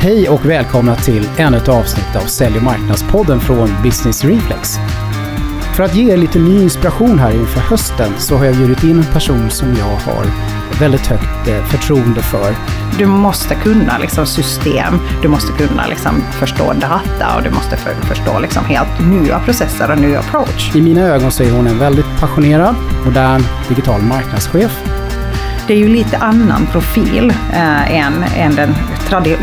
Hej och välkomna till ännu ett avsnitt av Sälj och marknadspodden från Business Reflex. För att ge er lite ny inspiration här inför hösten så har jag bjudit in en person som jag har väldigt högt eh, förtroende för. Du måste kunna liksom system, du måste kunna liksom förstå data och du måste för, förstå liksom helt nya processer och ny approach. I mina ögon så är hon en väldigt passionerad, modern digital marknadschef det är ju lite annan profil eh, än, än den,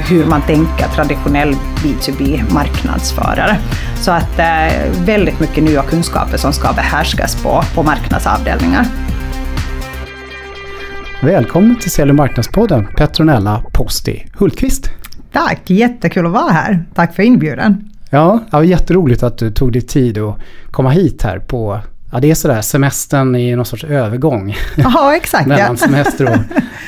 hur man tänker traditionell B2B marknadsförare. Så att eh, väldigt mycket nya kunskaper som ska behärskas på, på marknadsavdelningar. Välkommen till Sälj marknadspodden Petronella Posti Hultqvist. Tack, jättekul att vara här. Tack för inbjudan. Ja, det var jätteroligt att du tog dig tid att komma hit här på Ja, det är sådär, semestern i någon sorts övergång. Ja, exakt. mellan semester och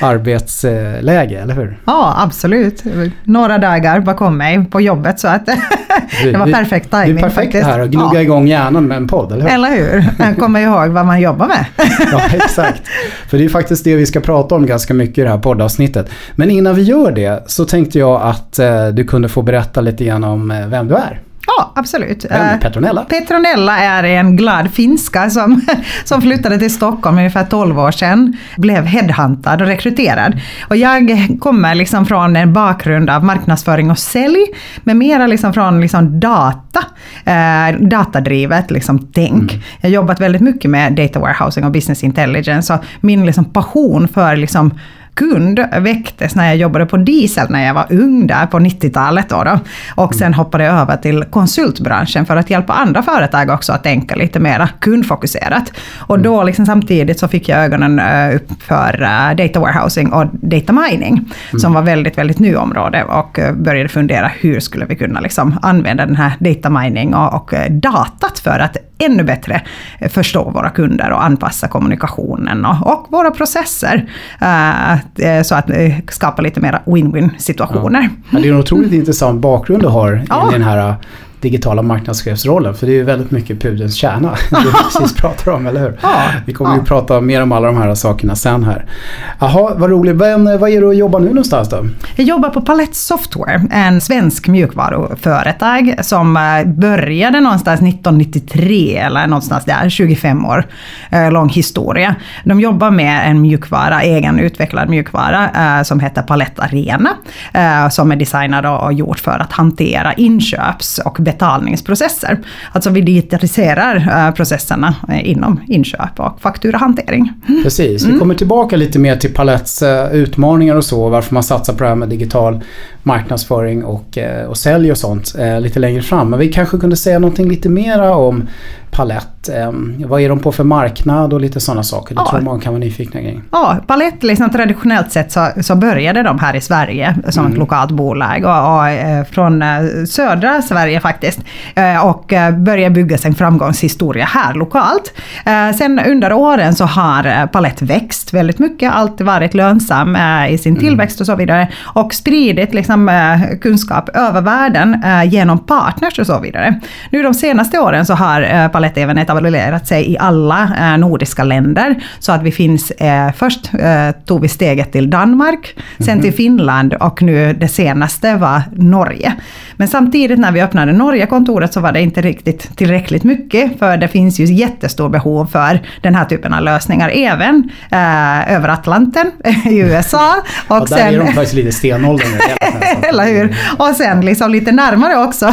arbetsläge, eller hur? Ja, absolut. Några dagar bakom mig på jobbet så att det var perfekt timing. Det är perfekt faktiskt. här att gnugga ja. igång hjärnan med en podd, eller hur? Eller hur? Komma ihåg vad man jobbar med. ja, exakt. För det är faktiskt det vi ska prata om ganska mycket i det här poddavsnittet. Men innan vi gör det så tänkte jag att eh, du kunde få berätta lite grann om eh, vem du är. Ja, absolut. Är Petronella? Petronella är en glad finska som, som flyttade till Stockholm ungefär 12 år sedan. Blev headhuntad och rekryterad. Och jag kommer liksom från en bakgrund av marknadsföring och sälj, men mera liksom från liksom data, eh, datadrivet liksom tänk. Mm. Jag har jobbat väldigt mycket med data warehousing och business intelligence och min liksom passion för liksom kund väcktes när jag jobbade på Diesel när jag var ung där på 90-talet. Då, då Och sen hoppade jag över till konsultbranschen för att hjälpa andra företag också att tänka lite mer kundfokuserat. Och då liksom samtidigt så fick jag ögonen eh, upp för eh, data warehousing och data mining. Mm. Som var väldigt, väldigt ny område och eh, började fundera hur skulle vi kunna liksom använda den här data mining och, och datat för att ännu bättre förstå våra kunder och anpassa kommunikationen och, och våra processer. Uh, så att uh, skapa lite mer win-win situationer. Ja. Det är en otroligt intressant bakgrund du har ja. i den här digitala marknadschefsrollen. För det är ju väldigt mycket pudelns kärna det vi precis pratar om, eller hur? Ja, vi kommer ja. ju prata mer om alla de här sakerna sen här. Jaha, vad roligt. Men vad är du och jobbar nu någonstans då? Jag jobbar på Palette Software, en svensk mjukvaruföretag som eh, började någonstans 1993 eller någonstans där, 25 år eh, lång historia. De jobbar med en mjukvara, egen utvecklad mjukvara eh, som heter Palette Arena. Som är designad och gjort för att hantera inköps och betalningsprocesser. Alltså vi digitaliserar eh, processerna eh, inom inköp och fakturahantering. Mm. Precis, vi kommer tillbaka lite mer till Paletts eh, utmaningar och så, varför man satsar på det här med digital marknadsföring och, och sälj och sånt lite längre fram. Men vi kanske kunde säga någonting lite mera om Palett. Vad är de på för marknad och lite sådana saker? Det ja. tror många kan vara nyfikna kring. Ja, Palett liksom traditionellt sett så, så började de här i Sverige som mm. ett lokalt bolag och, och från södra Sverige faktiskt. Och började bygga sin framgångshistoria här lokalt. Sen under åren så har Palett växt väldigt mycket, alltid varit lönsam i sin mm. tillväxt och så vidare. Och spridit liksom kunskap över världen genom partners och så vidare. Nu de senaste åren så har Palett även etablerat sig i alla eh, nordiska länder. Så att vi finns, eh, först eh, tog vi steget till Danmark, sen -hmm. till Finland och nu det senaste var Norge. Men samtidigt när vi öppnade Norge-kontoret så var det inte riktigt tillräckligt mycket, för det finns ju jättestor behov för den här typen av lösningar, även eh, över Atlanten i USA. Och, och där sen, är de faktiskt lite stenåldern Eller hur? Och sen liksom lite närmare också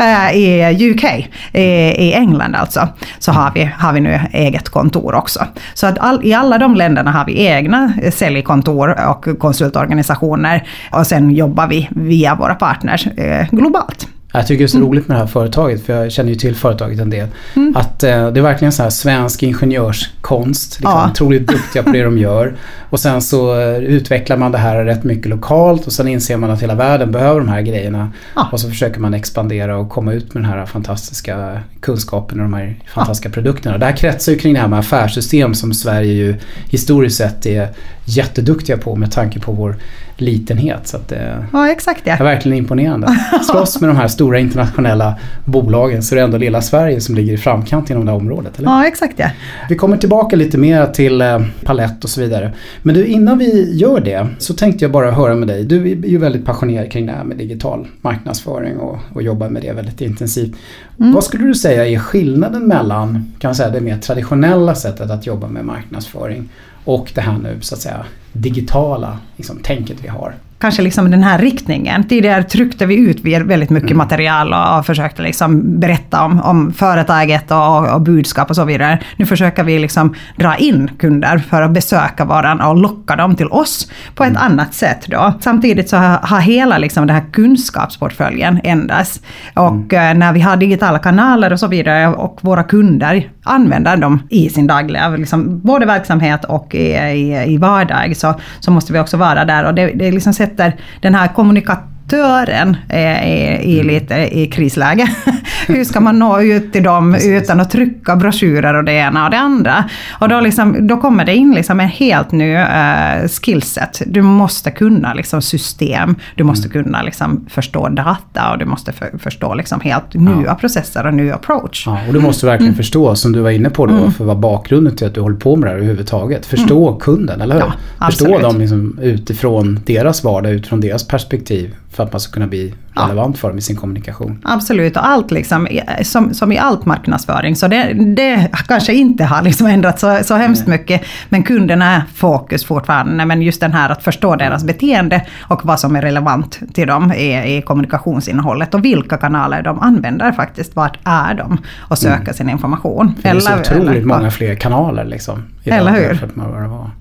eh, i UK, i, i England alltså, så har vi, har vi nu eget kontor också. Så att all, i alla de länderna har vi egna säljkontor och konsultorganisationer och sen jobbar vi via våra partners eh, globalt. Jag tycker det är så mm. roligt med det här företaget, för jag känner ju till företaget en del. Mm. Att eh, det är verkligen så här svensk ingenjörskonst. Liksom, ja. Otroligt duktiga på det de gör. Och sen så eh, utvecklar man det här rätt mycket lokalt och sen inser man att hela världen behöver de här grejerna. Ja. Och så försöker man expandera och komma ut med den här fantastiska kunskapen och de här fantastiska ja. produkterna. Det här kretsar ju kring det här med affärssystem som Sverige ju historiskt sett är jätteduktiga på med tanke på vår litenhet. Så att, eh, ja, exakt det. är verkligen imponerande. Slåss med de här stora internationella bolagen så är det ändå lilla Sverige som ligger i framkant inom det här området. Eller? Ja, exakt det. Vi kommer tillbaka lite mer till eh, palett och så vidare. Men du, innan vi gör det så tänkte jag bara höra med dig. Du är ju väldigt passionerad kring det här med digital marknadsföring och, och jobbar med det väldigt intensivt. Mm. Vad skulle du säga är skillnaden mellan kan säga, det mer traditionella sättet att jobba med marknadsföring och det här nu så att säga digitala liksom, tänket vi har? Kanske liksom den här riktningen. Tidigare tryckte vi ut väldigt mycket mm. material och, försökte liksom berätta om, om företaget och, och, budskap och så vidare. Nu försöker vi liksom dra in kunder för att besöka varandra och locka dem till oss på ett mm. annat sätt. Då. Samtidigt så har, har hela liksom den här kunskapsportföljen ändrats. Och mm. Eh, när vi har digitala kanaler och så vidare och våra kunder använder dem i sin dagliga liksom, både verksamhet och i, i, i vardag så, så måste vi också vara där. Och det, det liksom sätter den här kommunikationen aktören är, är, är mm. lite i krisläge. Hur ska man nå ut till dem utan att trycka broschyrer och det ena och det andra? Och då, liksom, då kommer det in liksom en helt ny uh, skillset. Du måste kunna liksom system, du måste mm. kunna liksom förstå data och du måste för, förstå liksom helt nya ja. processer och ny approach. Ja, och du måste verkligen mm. förstå, som du var inne på då, mm. för vad bakgrunden till att du håller på med det här överhuvudtaget. Förstå mm. kunden, eller hur? Ja, förstå dem liksom utifrån deras vardag, utifrån deras perspektiv för att man ska kunna bli relevant ja. för dem i sin kommunikation. Absolut, och allt liksom, som, som i allt marknadsföring, så det, det kanske inte har liksom ändrats så, så hemskt Nej. mycket, men kunderna är fokus fortfarande, men just den här att förstå deras beteende och vad som är relevant till dem i, i kommunikationsinnehållet och vilka kanaler de använder faktiskt, vart är de och söka mm. sin information. För det är så otroligt eller, många fler kanaler liksom. Eller hur?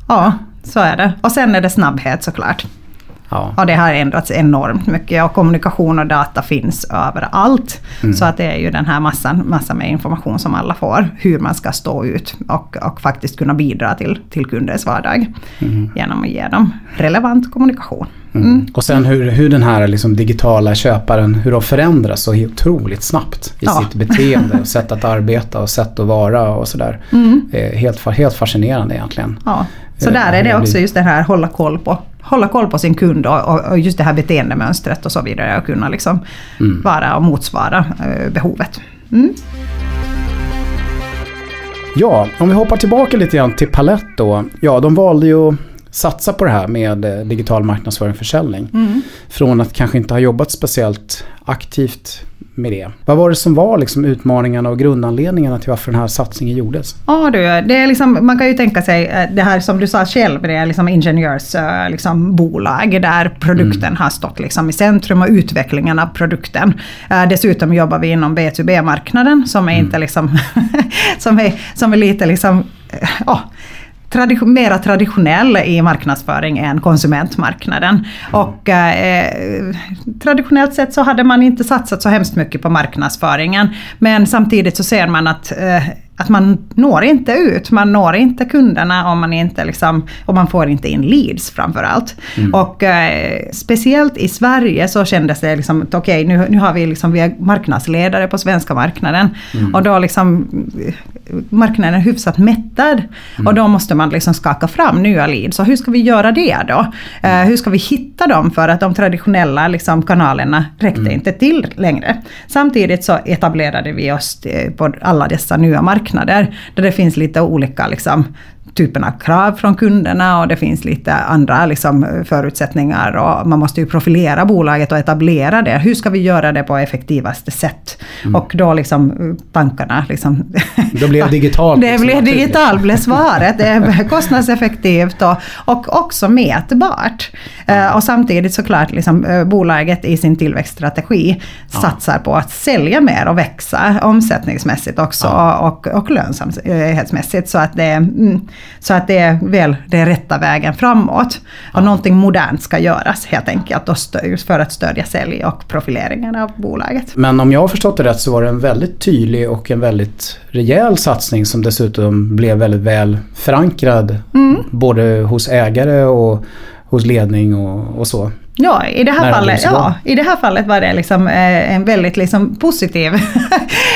Ja, så är det. Och sen är det snabbhet såklart. Ja. Och det har ändrats enormt mycket och kommunikation och data finns överallt. Mm. Så att det är ju den här massan, massan med information som alla får. Hur man ska stå ut och, och faktiskt kunna bidra till, till kundens vardag. Mm. Genom att ge dem relevant kommunikation. Mm. mm. Och sen hur, hur den här liksom digitala köparen, hur de förändras så otroligt snabbt i ja. sitt beteende, sätt att arbeta och sätt att vara och sådär. Mm. Helt, helt fascinerande egentligen. Ja. Så där är det också just det här hålla koll på hålla koll på sin kund och, och just det här beteendemönstret och så vidare och kunna liksom mm. vara och motsvara eh, behovet. Mm. Ja, om vi hoppar tillbaka lite grann till Palett då. Ja, de valde ju satsa på det här med eh, digital marknadsföring och försäljning. Mm. Från att kanske inte ha jobbat speciellt aktivt med det. Vad var det som var liksom utmaningarna och grundanledningarna till varför den här satsningen gjordes? Ja du, det är liksom, man kan ju tänka sig eh, det här som du sa själv, det är liksom ingenjörsbolag eh, liksom, där produkten mm. har stått liksom i centrum och utvecklingen av produkten. Eh, dessutom jobbar vi inom B2B-marknaden som är mm. inte liksom, som, är, som är lite liksom, ja, tradition, mera traditionell i marknadsföring än konsumentmarknaden. Och eh, traditionellt sett så hade man inte satsat så hemskt mycket på marknadsföringen. Men samtidigt så ser man att eh, att man når inte ut, man når inte kunderna om man inte liksom, och man får inte in leads framförallt. Mm. Och eh, speciellt i Sverige så kändes det liksom att okej okay, nu, nu har vi liksom, vi är marknadsledare på svenska marknaden. Mm. Och då liksom marknaden är hyfsat mättad. Mm. Och då måste man liksom skaka fram nya leads. Så hur ska vi göra det då? Eh, hur ska vi hitta dem? För att de traditionella liksom, kanalerna räckte mm. inte till längre. Samtidigt så etablerade vi oss eh, på alla dessa nya marknader marknader där det finns lite olika liksom, typen av krav från kunderna och det finns lite andra liksom, förutsättningar och man måste ju profilera bolaget och etablera det. Hur ska vi göra det på effektivaste sätt? Mm. Och då liksom tankarna liksom... Då blev digitalt. det blev digitalt, blev svaret. Det är kostnadseffektivt och, och också mätbart. Mm. och samtidigt såklart liksom, eh, bolaget i sin tillväxtstrategi ja. satsar på att sälja mer och växa omsättningsmässigt också ja. och, och lönsamhetsmässigt. Så att det, mm, så att det är väl den rätta vägen framåt. Och någonting modernt ska göras helt enkelt för att stödja sälj och profileringen av bolaget. Men om jag har förstått det rätt så var det en väldigt tydlig och en väldigt rejäl satsning som dessutom blev väldigt väl förankrad. Mm. Både hos ägare och hos ledning och, och så. Ja, i det här, fallet, ja, i det här fallet var det liksom, eh, en väldigt liksom, positiv,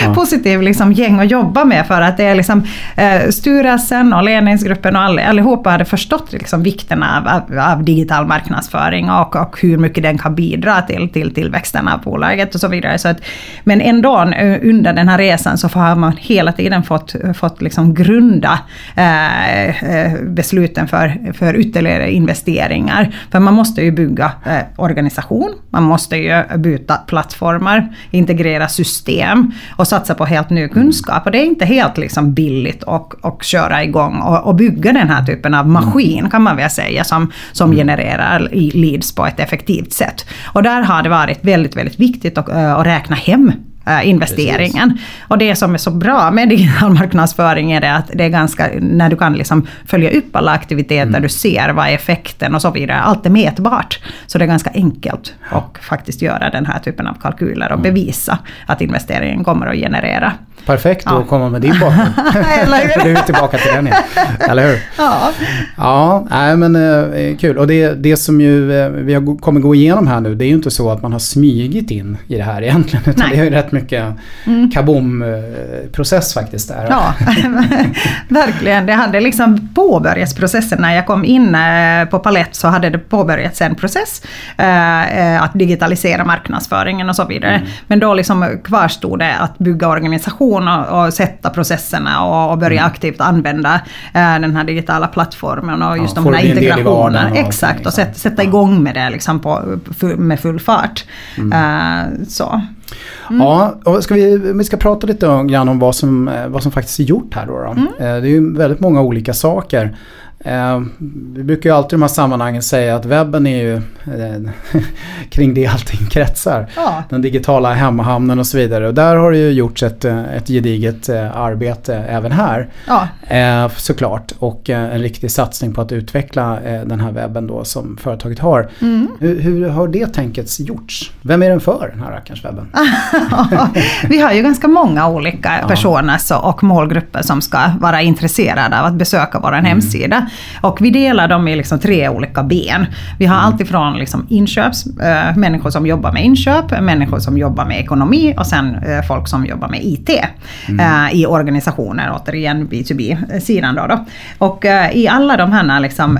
ja. positiv liksom, gäng att jobba med för att det är liksom, eh, styrelsen och ledningsgruppen och all, allihopa hade förstått liksom, vikten av, av, av, digital marknadsföring och, och hur mycket den kan bidra till, till tillväxten av bolaget och så vidare. Så att, men ändå eh, under den här resan så har man hela tiden fått, fått liksom grunda eh, eh, besluten för, för ytterligare investeringar. För man måste ju bygga organisation. Man måste ju byta plattformar, integrera system och satsa på helt ny kunskap. Och det är inte helt liksom billigt att, att köra igång och, och bygga den här typen av maskin kan man väl säga som, som mm. genererar leads på ett effektivt sätt. Och där har det varit väldigt, väldigt viktigt att, eh, att räkna hem Eh, investeringen. Precis. Och det som är så bra med digital marknadsföring är det att det är ganska, när du kan liksom följa upp alla aktiviteter, mm. du ser vad är effekten och så vidare. Allt är mätbart. Så det är ganska enkelt att faktiskt göra den här typen av kalkyler och mm. bevisa att investeringen kommer att generera Perfekt ja. att komma med din bakgrund. Du är tillbaka till den igen. Eller hur? Ja. Ja, nej, men eh, kul. Och det, det som ju eh, vi kommer gå igenom här nu, det är ju inte så att man har smygit in i det här egentligen. Utan nej. det är ju rätt mycket mm. kaboom-process faktiskt där. Ja, verkligen. Det hade liksom påbörjats processen. När jag kom in eh, på Palett så hade det påbörjats en process. Eh, eh, att digitalisera marknadsföringen och så vidare. Mm. Men då liksom kvarstod det att bygga organisation och, och sätta processerna och, och börja mm. aktivt använda äh, den här digitala plattformen och just ja, de här integrationerna. Exakt, och, sätta, sätta igång med det liksom på, med full fart. Mm. Äh, så. Mm. Ja, ska vi, vi ska prata lite grann om vad som, eh, vad som faktiskt är gjort här då. då. Mm. Det är ju väldigt många olika saker. Eh, vi brukar ju alltid i de här sammanhangen säga att webben är ju eh, kring det allting kretsar. Ja. Den digitala hemmahamnen och så vidare. Och där har det ju gjorts ett, eh, ett gediget arbete även här. Ja. Eh, såklart. Och en riktig satsning på att utveckla den här webben då som företaget har. Mm. Hur, hur, har det tänket gjorts? Vem är den för, den här rackarns webben? vi har ju ganska många olika ja. personer och målgrupper som ska vara intresserade av att besöka vår mm. hemsida. Och vi delar dem i liksom tre olika ben. Vi har mm. alltifrån liksom inköps, äh, människor som jobbar med inköp, människor som jobbar med ekonomi och sen äh, folk som jobbar med IT mm. äh, i organisationer, återigen B2B-sidan. Då, då. Och i alla de här liksom,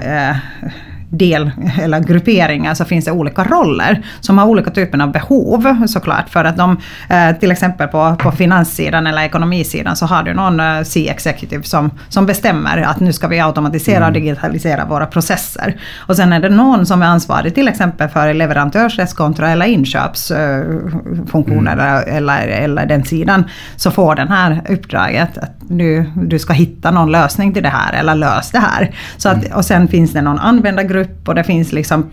del eller grupperingar så finns det olika roller som har olika typer av behov såklart. För att de, eh, till exempel på, på finanssidan eller ekonomisidan så har du någon eh, C-executive som, som bestämmer att nu ska vi automatisera och mm. digitalisera våra processer. Och sen är det någon som är ansvarig till exempel för leverantörsrättskontra eller inköpsfunktioner mm. eller, eller den sidan. Så får den här uppdraget att nu, du ska hitta någon lösning till det här eller lös det här. Så att, mm. och sen finns det någon användargrupp grupp och det finns liksom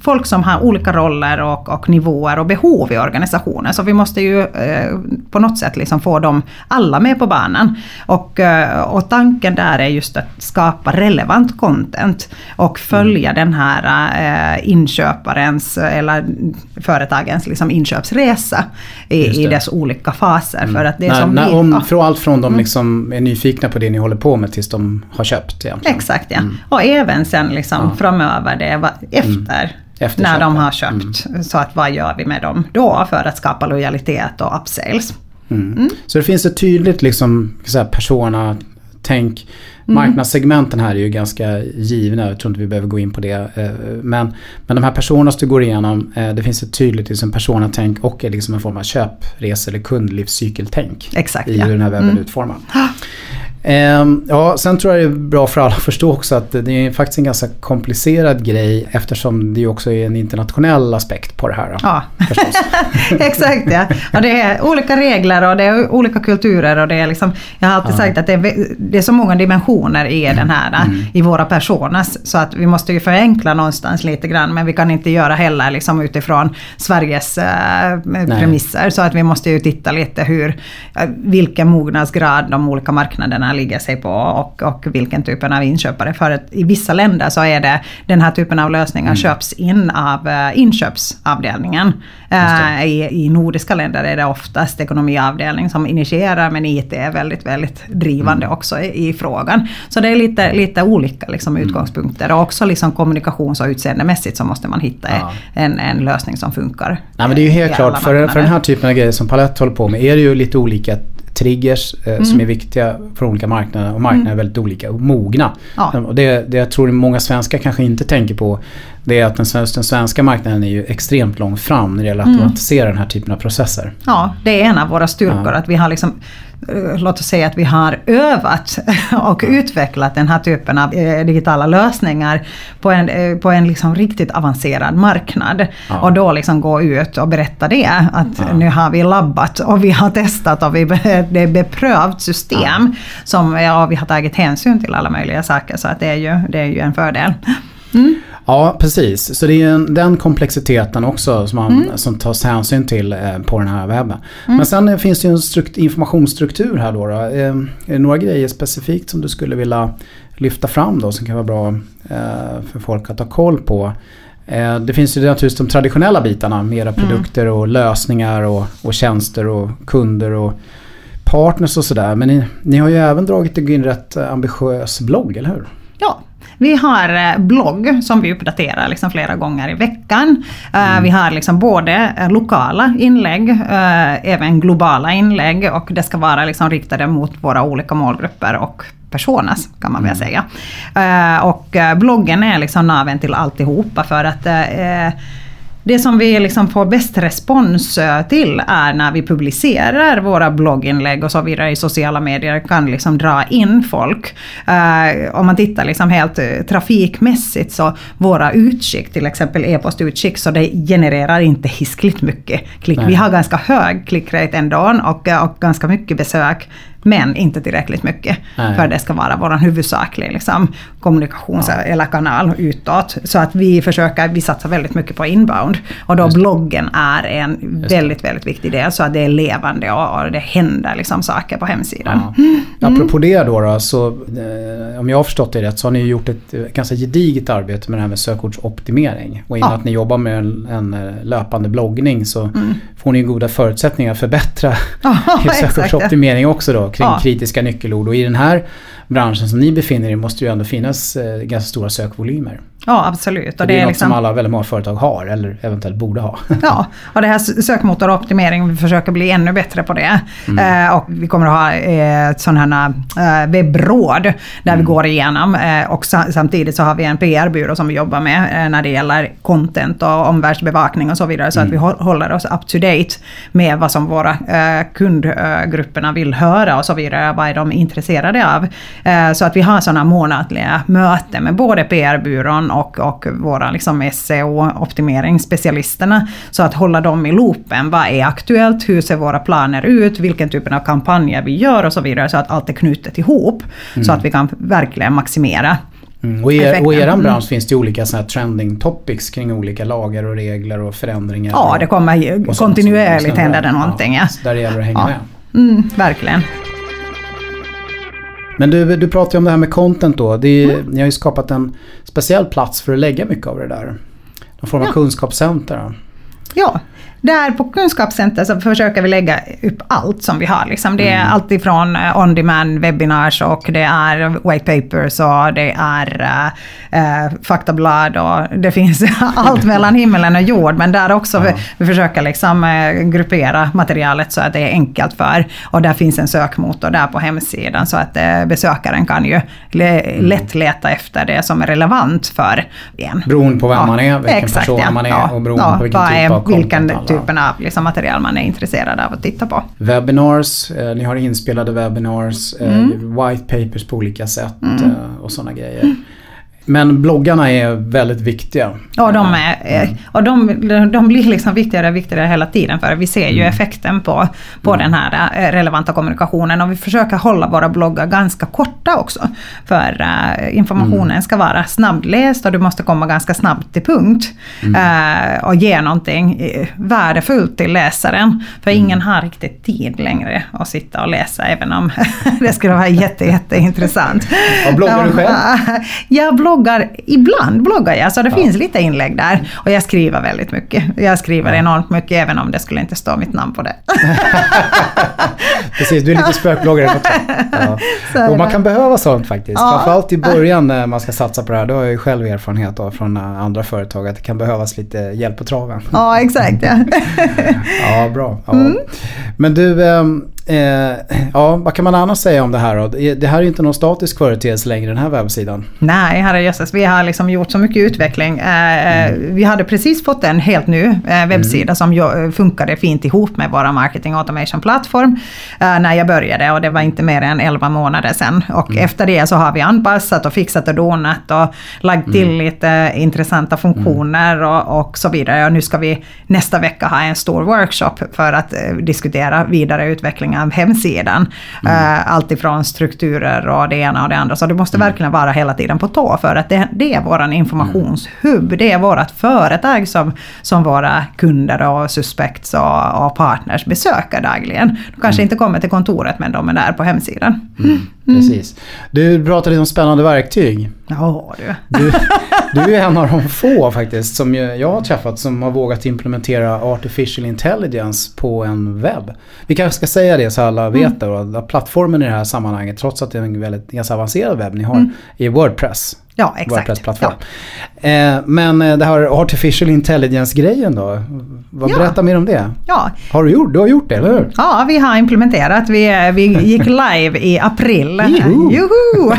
folk som har olika roller och, och nivåer och behov i organisationen. Så vi måste ju eh, på något sätt liksom få dem alla med på banan. Och, eh, och tanken där är just att skapa relevant content och följa mm. den här eh, inköparens eller företagens liksom inköpsresa i, i dess olika faser. Mm. För att det när, som när, vi, om, Från allt från de mm. liksom är nyfikna på det ni håller på med tills de har köpt. Egentligen. Exakt ja. Mm. Och även sen liksom ja. framöver över det efter. Mm. när de har köpt. Mm. Så att vad gör vi med dem då för att skapa lojalitet och upsales. Mm. mm. Så det finns ett tydligt liksom, persona tänk. Mm. Marknadssegmenten här är ju ganska givna, jag tror inte vi behöver gå in på det. Eh, men, men de här personerna som du går igenom, eh, det finns ett tydligt liksom personatänk och liksom en form av köprese eller kundlivscykeltänk. Exakt, I hur den här webben mm. är utformad. Ehm, ja, sen tror jag det är bra för alla att förstå också att det är faktiskt en ganska komplicerad grej eftersom det också är en internationell aspekt på det här. Ja, exakt ja. Och det är olika regler och det är olika kulturer och det är liksom, jag har alltid ja. sagt att det är, det är så många dimensioner i den här, mm. i våra personas. Så att vi måste ju förenkla någonstans lite grann men vi kan inte göra heller liksom utifrån Sveriges äh, premisser. Så att vi måste ju titta lite hur, vilken mognadsgrad de olika marknaderna ligger sig på och, och vilken typen av inköpare. För att i vissa länder så är det den här typen av lösningar mm. köps in av uh, inköpsavdelningen. Uh, i, I nordiska länder är det oftast ekonomiavdelning som initierar men IT är väldigt, väldigt drivande mm. också i, i, frågan. Så det är lite, lite olika liksom, mm. utgångspunkter och också liksom kommunikations och utseendemässigt så måste man hitta ja. en, en lösning som funkar. Nej, men det är ju helt klart, för, för den här typen av grejer som Palette håller på med är det ju lite olika triggers eh, mm. som är viktiga för olika marknader och marknader mm. är väldigt olika och mogna. Ja. Och det, det jag tror många svenskar kanske inte tänker på det är att den, den svenska marknaden är ju extremt långt fram när det gäller att mm. automatisera den här typen av processer. Ja, det är en av våra styrkor ja. att vi har liksom låt oss säga att vi har övat och utvecklat den här typen av eh, digitala lösningar på en, eh, på en liksom riktigt avancerad marknad. Ja. Och då liksom gå ut och berätta det, att ja. nu har vi labbat och vi har testat och vi, det är beprövt system ja. som ja, vi har tagit hänsyn till alla möjliga saker så att det är ju, det är ju en fördel. Mm. Ja, precis. Så det är en, den komplexiteten också som, man, mm. som tas hänsyn till eh, på den här webben. Mm. Men sen eh, finns det ju en strukt, informationsstruktur här då. då. Eh, är det några grejer specifikt som du skulle vilja lyfta fram då som kan vara bra för folk att ha koll på? Det finns ju naturligtvis de traditionella bitarna, mera mm. produkter och lösningar och, och tjänster och kunder och partners och sådär. Men ni, ni har ju även dragit in rätt ambitiös blogg, eller hur? Ja, vi har eh, blogg som vi uppdaterar liksom flera gånger i veckan. Eh, mm. Vi har liksom både eh, lokala inlägg, även globala inlägg och det ska vara liksom riktade mot våra olika målgrupper och personas kan man väl mm. säga. Och bloggen är liksom naven till alltihopa för att det som vi liksom får bäst respons eh, till är när vi publicerar våra blogginlägg och så vidare i sociala medier, kan liksom dra in folk. Uh, om man tittar liksom helt uh, trafikmässigt så våra utskick, till exempel e-postutskick, så det genererar inte hiskligt mycket klick. Nej. Vi har ganska hög klickrate ändå och, och ganska mycket besök men inte tillräckligt mycket Nej. för att det ska vara vår huvudsakliga liksom, kommunikations ja. eller kanal utåt. Så att vi försöker, vi satsar väldigt mycket på inbound. Och då bloggen är en väldigt, väldigt viktig del så att det är levande och, och det händer liksom saker på hemsidan. Ja. Mm. Apropå det då, då så eh, om jag har förstått det rätt så har ni gjort ett eh, ganska gediget arbete med det här med sökordsoptimering. Och i och med ja. att ni jobbar med en, en eh, löpande bloggning så mm. får ni goda förutsättningar att förbättra ja, sökordsoptimering också då kring ja. kritiska nyckelord. Och i den här branschen som ni befinner er måste ju ändå finnas eh, ganska stora sökvolymer. Ja absolut. Och det, det är, något liksom... som alla väldigt många företag har eller eventuellt borde ha. ja, och det här sökmotoroptimering, vi försöker bli ännu bättre på det. Mm. Eh, och vi kommer att ha eh, sådana här eh, webbråd där mm. vi går igenom. Eh, och sa samtidigt så har vi en PR-byrå som vi jobbar med eh, när det gäller content och omvärldsbevakning och så vidare. Så mm. att vi håller oss up to date med vad som våra eh, kundgrupperna vill höra och så vidare. Vad är de intresserade av? Så att vi har sådana månatliga möten med både PR-byrån och, och våra liksom SEO-optimeringsspecialisterna. Så att hålla dem i loopen. Vad är aktuellt? Hur ser våra planer ut? Vilken typ av kampanjer vi gör och så vidare. Så att allt är knutet ihop. Mm. Så att vi kan verkligen maximera Mm. Och, i er, och i er mm. bransch finns det olika såna trending topics kring olika lagar och regler och förändringar. Ja, det kommer kontinuerligt hända någonting. Ja. Där det gäller att hänga ja. med. Mm, verkligen. Men du, du pratar ju om det här med content då. Det är, mm. Ni har ju skapat en speciell plats för att lägga mycket av det där. Någon form av ja. kunskapscenter. Ja, där på Kunskapscenter så försöker vi lägga upp allt som vi har. Liksom. Det är mm. allt ifrån eh, on-demand webinars och det är white papers och det är äh, faktablad och det finns allt mellan himmelen och jord. Men där också ja. vi, vi försöker liksom, äh, gruppera materialet så att det är enkelt för. Och där finns en sökmotor där på hemsidan så att äh, besökaren kan ju le, mm. lätt leta efter det som är relevant för en. Beroende på vem ja. man är, vilken Exakt, person ja. man är och beroende på vilken typ av content typen av liksom, material man är intresserad av att titta på. Webinars, eh, ni har inspelade webinars, eh, mm. white papers på olika sätt mm. eh, och sådana grejer. Men bloggarna är väldigt viktiga. Ja, de, är, mm. och de, de blir liksom viktigare och viktigare hela tiden för vi ser ju mm. effekten på, på mm. den här eh, relevanta kommunikationen och vi försöker hålla våra bloggar ganska korta också. För uh, informationen mm. ska vara snabbläst och du måste komma ganska snabbt till punkt. Uh, och ge någonting värdefullt till läsaren. För ingen har riktigt tid längre att sitta och läsa även om det skulle vara jätte, jätteintressant. Vad bloggar du själv? Jag bloggar, ibland bloggar jag, så det ja. finns lite inlägg där. Och jag skriver väldigt mycket. Jag skriver ja. enormt mycket även om det skulle inte stå mitt namn på det. Precis, du är lite spökbloggare. Ja. Och man kan behöva sånt faktiskt. Ja. Framförallt i början när man ska satsa på det här. Det har jag ju själv erfarenhet av från andra företag. Att det kan behövas lite hjälp på traven. Ja, exakt. Ja, ja bra. Mm. Men du, ehm, Eh, ja, vad kan man annars säga om det här då? Det här är inte någon statisk företeelse längre, den här webbsidan. Nej, herrejösses. Vi har liksom gjort så mycket utveckling. Eh, mm. Vi hade precis fått en helt ny eh, webbsida mm. som funkade fint ihop med vår marketing automation-plattform eh, när jag började och det var inte mer än 11 månader sedan. Och mm. efter det så har vi anpassat och fixat och donat och lagt till mm. lite intressanta funktioner och, och, så vidare. Och nu ska vi nästa vecka ha en stor workshop för att eh, diskutera vidare utveckling av hemsidan. Mm. Uh, allt ifrån strukturer och det ena och det andra. Så du måste mm. verkligen vara hela tiden på tå för att det, det är våran informationshubb. Det är vårt företag som, som våra kunder och suspects och, och partners besöker dagligen. De kanske mm. inte kommer till kontoret men de är där på hemsidan. Mm. Mm. Precis. Du pratade om spännande verktyg. Ja du. du. Du är en av de få faktiskt som jag har träffat som har vågat implementera artificial intelligence på en webb. Vi kanske ska säga det så alla vet mm. det. Att plattformen i det här sammanhanget, trots att det är en väldigt ganska avancerad webb ni har, mm. är Wordpress. Ja, exakt. Ja. Eh, men eh, det här artificial intelligence-grejen då? Vad, ja. Berätta mer om det. Ja. Har du gjort, du har gjort det, eller hur? Ja, vi har implementerat. Vi, vi gick live i april. Juhu! Juhu.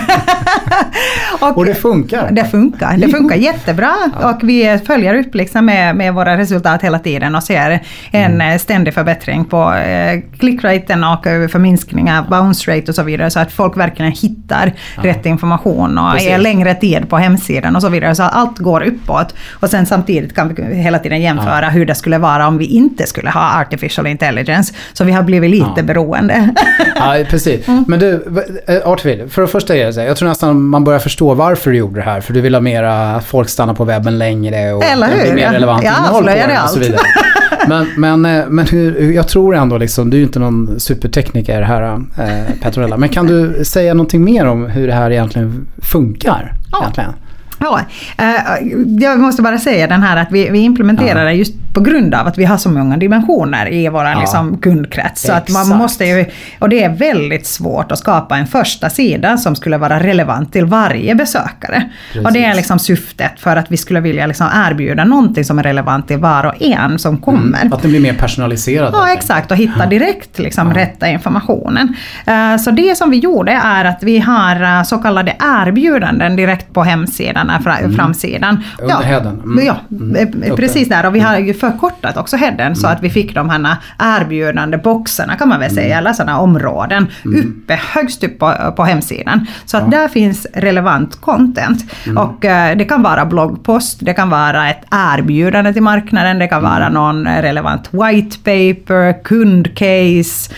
och, och, det funkar? Det funkar. Det funkar jättebra. Ja. Och vi följer upp liksom med, med våra resultat hela tiden och ser en mm. ständig förbättring på eh, clickraten och förminskning av bounce rate och så vidare. Så att folk verkligen hittar ja. rätt information och Precis. är längre tid på hemsidan och så vidare. Så allt går uppåt. Och sen samtidigt kan vi hela tiden jämföra ja. hur det skulle vara om vi inte skulle ha artificial intelligence. Så vi har blivit lite ja. beroende. ja, precis. Mm. Men du, eh, Artificial, för det första är det så jag tror nästan man börjar förstå varför du gjorde det här. För du vill ha mera, att folk stannar på webben längre och Eller hur? det blir mer relevant ja, innehåll på det och så vidare. Men, men, eh, men hur, jag tror ändå liksom, du är ju inte någon supertekniker här eh, Petronella. Men kan du säga någonting mer om hur det här egentligen funkar? Ja. Egentligen? Ja, eh, jag måste bara säga den här att vi, vi implementerar det just på grund av att vi har så många dimensioner i vår ja. liksom, kundkrets. Så att man måste ju, och det är väldigt svårt att skapa en första sida som skulle vara relevant till varje besökare. Precis. Och det är liksom syftet för att vi skulle vilja liksom erbjuda någonting som är relevant till var och en som mm. kommer. Mm, att det blir mer personaliserat. Ja, exakt. Och hitta direkt liksom, ja. rätta informationen. Uh, så det som vi gjorde är att vi har uh, så kallade erbjudanden direkt på hemsidan, uh, mm. framsidan. Under ja, headen. Mm. Ja, mm. precis där. Och vi har ju förkortat också headen mm. så att vi fick de här erbjudande boxarna kan man väl säga, mm. eller sådana områden mm. uppe högst upp på, på hemsidan. Så att ja. där finns relevant content. Mm. Och uh, det kan vara bloggpost, det kan vara ett erbjudande till marknaden, det kan vara mm. någon relevant white paper, kundcase,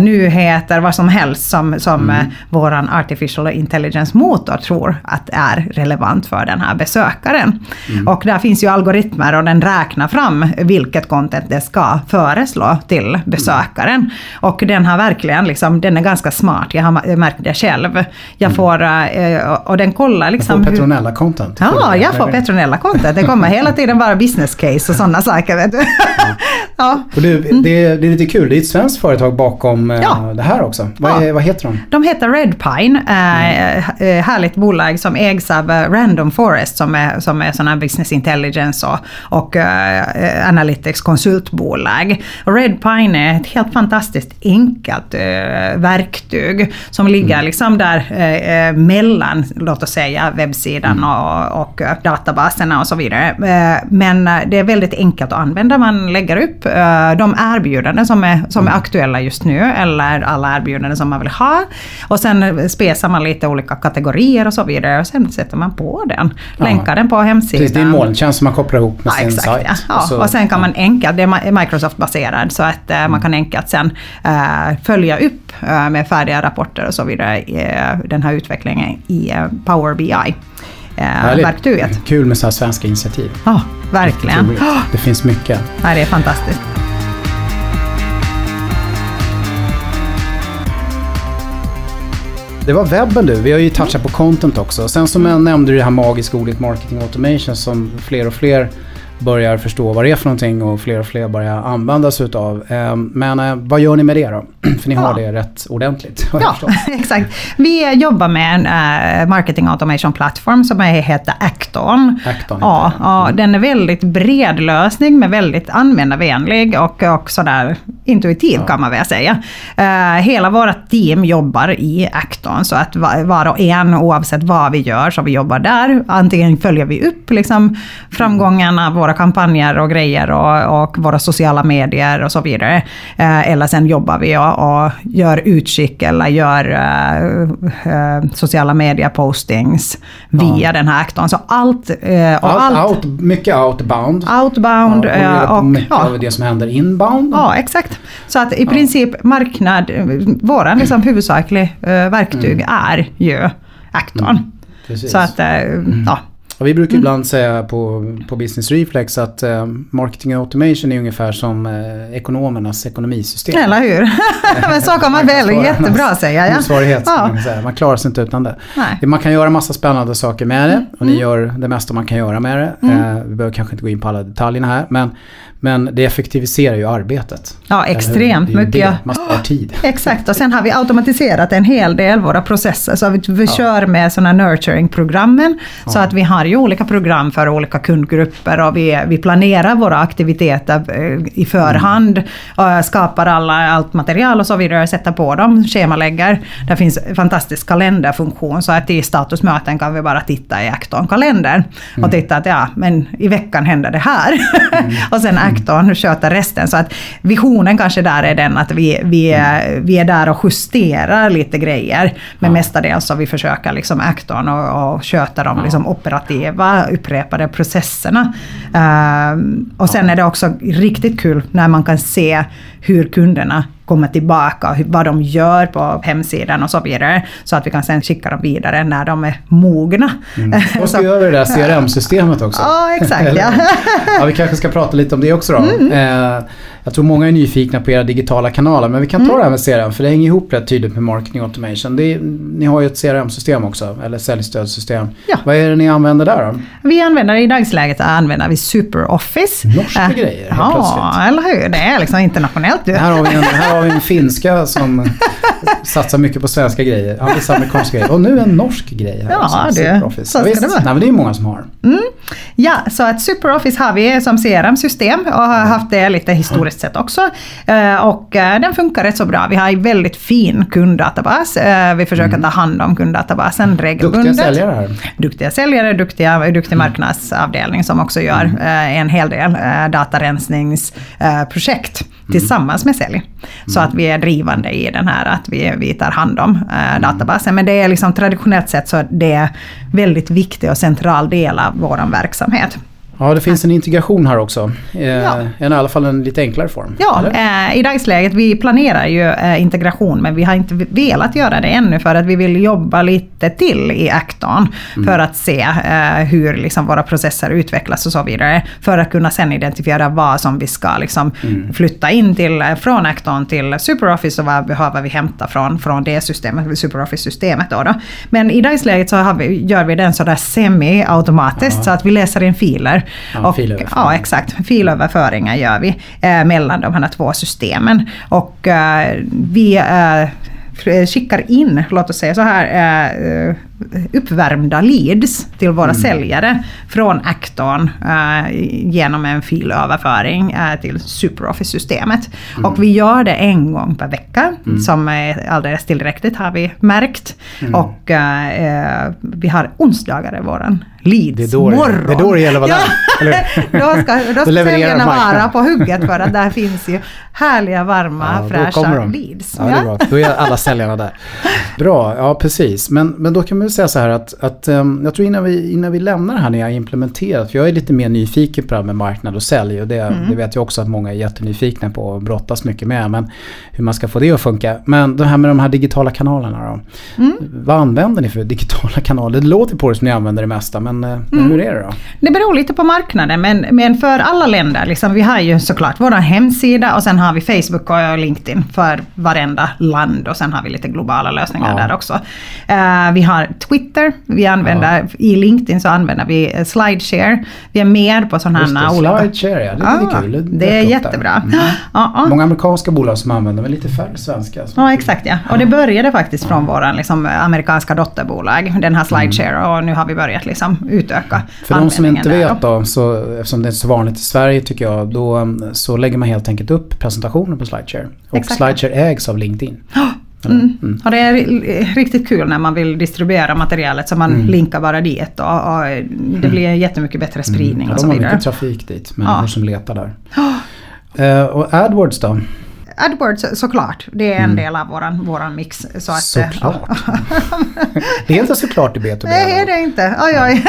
nyheter, vad som helst som, som uh, våran artificial intelligence motor tror att är relevant för den här besökaren. Och där finns ju algoritmer och den räknar fram vilket content det ska föreslå till besökaren. Och den har verkligen, liksom, den är ganska smart, jag har märkt det själv. Jag mm. får, eh, och den kollar liksom... Du får Petronella content. Ja, jag får Petronella content. Det kommer hela tiden bara business case och sådana saker. Vet du. ja. Och det, det, det, är lite kul, det är ett svenskt företag bakom eh, ja. det här också. Vad, är, vad heter de? De heter Redpine, mm. äh, härligt bolag som ägs av Random Forest som är, som är sådana business intelligence och, och äh, Analytics konsultbolag. Redpine är ett helt fantastiskt enkelt äh, verktyg som ligger mm. liksom där äh, mellan, låt oss säga, webbsidan mm. och, och databaserna och så vidare. Men det är väldigt enkelt att använda. Man lägger upp de erbjudanden som är, som är aktuella just nu eller alla erbjudanden som man vill ha. Och sen spesar man lite olika kategorier och så vidare och sen sätter man på den. Länkar ja. den på hemsidan. Precis, det är en molntjänst som man kopplar ihop med ja, sin exakt, sajt. Ja. Och, så, och sen kan man enkelt, det är Microsoft-baserad, så att uh, man kan enkelt sen uh, följa upp uh, med färdiga rapporter och så vidare den här utvecklingen i Power BI. verktyget. Kul med så här svenska initiativ. Ja, verkligen. Det, det finns mycket. Ja, det är fantastiskt. Det var webben du. Vi har ju touchat på content också. Sen som jag nämnde det här magiska ordet marketing automation som fler och fler börjar förstå vad det är för någonting och fler och fler börjar använda sig utav. Ehm, men eh, vad gör ni med det då? För ni har ja. det rätt ordentligt. Ja, exakt. Vi jobbar med en uh, marketing automation plattform som heter Acton. Acton ja, ja, mm. Den är väldigt bred lösning men väldigt användarvänlig och, och sådär intuitiv ja. kan man väl säga. Uh, hela vårt team jobbar i Acton så att var, var och en oavsett vad vi gör så vi jobbar där. Antingen följer vi upp liksom, framgångarna, våra kampanjer och grejer och, och våra sociala medier och så vidare. Uh, eller sen jobbar vi och, och gör utskick eller gör uh, sociala media-postings via ja. den här Acton. Så allt... och Out, allt out, mycket outbound. Outbound. Ja, och, och mycket ja. av det som händer inbound. Ja, exakt. Så att i princip marknad, våran liksom huvudsakliga verktyg mm. är ju Acton. Mm. Så att, mm. ja. Och vi brukar mm. ibland säga på, på Business Reflex att eh, marketing automation är ungefär som eh, ekonomernas ekonomisystem. Eller hur? Men så kan man väl jättebra säga. Ja. Motsvarighet, ja. man, säga. man klarar sig inte utan det. Nej. Man kan göra massa spännande saker med det och ni mm. gör det mesta man kan göra med det. Mm. Eh, vi behöver kanske inte gå in på alla detaljerna här. Men men det effektiviserar ju arbetet. Ja, extremt mycket. Det. Man sparar tid. Exakt, och sen har vi automatiserat en hel del våra processer. Så vi, vi ja. kör med sådana nurturing-programmen. Ja. Så att vi har ju olika program för olika kundgrupper och vi, vi planerar våra aktiviteter eh, i förhand. Mm. Och skapar alla, allt material och så vidare, sätter på dem, schemalägger. Det finns en fantastisk kalenderfunktion så att i statusmöten kan vi bara titta i Acton-kalendern. Och mm. titta att ja, men i veckan händer det här. Mm. och sen rektorn sköter resten. Så att visionen kanske där är den att vi, vi, är, vi är där och justerar lite grejer. Men ja. mestadels så vi försöker liksom aktorn och, och sköta de liksom operativa upprepade processerna. Uh, och sen är det också riktigt kul när man kan se hur kunderna kommer tillbaka och vad de gör på hemsidan och så vidare. Så att vi kan sen skicka dem vidare när de är mogna. Mm. Och så gör vi det där CRM-systemet också. Ja, exakt. ja. ja, vi kanske ska prata lite om det också då. Mm. Eh, jag tror många är nyfikna på era digitala kanaler men vi kan ta mm. det här med CRM för det hänger ihop rätt tydligt med marketing automation. Är, ni har ju ett CRM-system också, eller säljstödssystem. Ja. Vad är det ni använder där då? Vi använder i dagsläget använder vi SuperOffice. Norska äh, grejer Ja, plötsligt. eller hur. Det är liksom internationellt. Här har vi en, här har vi en finska som satsar mycket på svenska grejer. Ja, vissa amerikanska grejer. Och nu en norsk grej här Ja, också, det, så ska Visst, det vara. Nej, men det är många som har. Mm. Ja, så att SuperOffice har vi som CRM-system och har haft det lite historiskt sett också. Eh, och eh, den funkar rätt så bra. Vi har en väldigt fin kunddatabas. Eh, vi försöker mm. ta hand om kunddatabasen regelbundet. Duktiga säljare här. Duktiga säljare, duktiga, duktig mm. marknadsavdelning som också gör mm. en hel del datarensningsprojekt tillsammans med sälj. Så att vi är drivande i den här att vi, vi tar hand om eh, databasen. Men det är liksom traditionellt sett så det är väldigt viktig och central del av vår verksamhet. Ja, det finns en integration här också. Eh, ja. I alla fall en lite enklare form. Ja, eh, i dagsläget vi planerar ju eh, integration men vi har inte velat göra det ännu för att vi vill jobba lite till i Acton mm. för att se eh, hur liksom, våra processer utvecklas och så vidare. För att kunna sen identifiera vad som vi ska liksom, mm. flytta in till eh, från Acton till SuperOffice och vad behöver vi hämta från, från det systemet, SuperOffice-systemet. Då, då Men i dagsläget så vi, gör vi den sådär semi-automatiskt ja. så att vi läser in filer Ja, och, ja exakt. Filöverföringar gör vi eh, mellan de här två systemen. Och eh, vi eh, skickar in, låt oss säga så här, eh, uppvärmda leads till våra mm. säljare från Acton uh, genom en filöverföring uh, till SuperOffice-systemet. Mm. Och vi gör det en gång per vecka, mm. som är alldeles tillräckligt har vi märkt. Mm. Och uh, vi har onsdagar i våran Leeds det är då morgon. Det, är då det gäller att vara ja. där. då ska, då ska säljarna vara på hugget för att där finns ju härliga, varma, ja, fräscha Leeds. Ja, ja. Det är bra. Då är alla säljarna där. Bra, ja precis. Men, men då kan man säga så här att, att um, jag tror innan vi, innan vi lämnar det här när jag har implementerat, för jag är lite mer nyfiken på det här med marknad och sälj och det, mm. det vet jag också att många är jättenyfikna på och brottas mycket med. Men hur man ska få det att funka. Men det här med de här digitala kanalerna då. Mm. Vad använder ni för digitala kanaler? Det låter på det som ni använder det mesta men, eh, men mm. hur är det då? Det beror lite på marknaden men, men för alla länder, liksom, vi har ju såklart vår hemsida och sen har vi Facebook och LinkedIn för varenda land och sen har vi lite globala lösningar ja. där också. Uh, vi har Twitter, vi använder, ja. i LinkedIn så använder vi eh, Slideshare. Vi är mer på sådana här olika... Slideshare ja, det är ah, kul. Det, det är jättebra. Mm. Ah. Många amerikanska bolag som använder men lite färre svenska. Ja exakt ja. Och det började faktiskt från våra liksom, amerikanska dotterbolag, den här Slideshare mm. och nu har vi börjat liksom, utöka För de som inte vet då, så, eftersom det är så vanligt i Sverige tycker jag, då så lägger man helt enkelt upp presentationer på Slideshare. Och Exakt. Slideshare ägs av LinkedIn. Mm. Mm. Och det är riktigt kul när man vill distribuera materialet så man mm. linkar bara dit och, och det blir mm. jättemycket bättre spridning mm. ja, och så vidare. De har mycket trafik dit, människor ja. som letar där. Uh, och AdWords då? AdWords såklart, det är en mm. del av våran, våran mix. Så att, såklart. det är inte såklart i B2B. Nej, det är det inte. Oj, oj.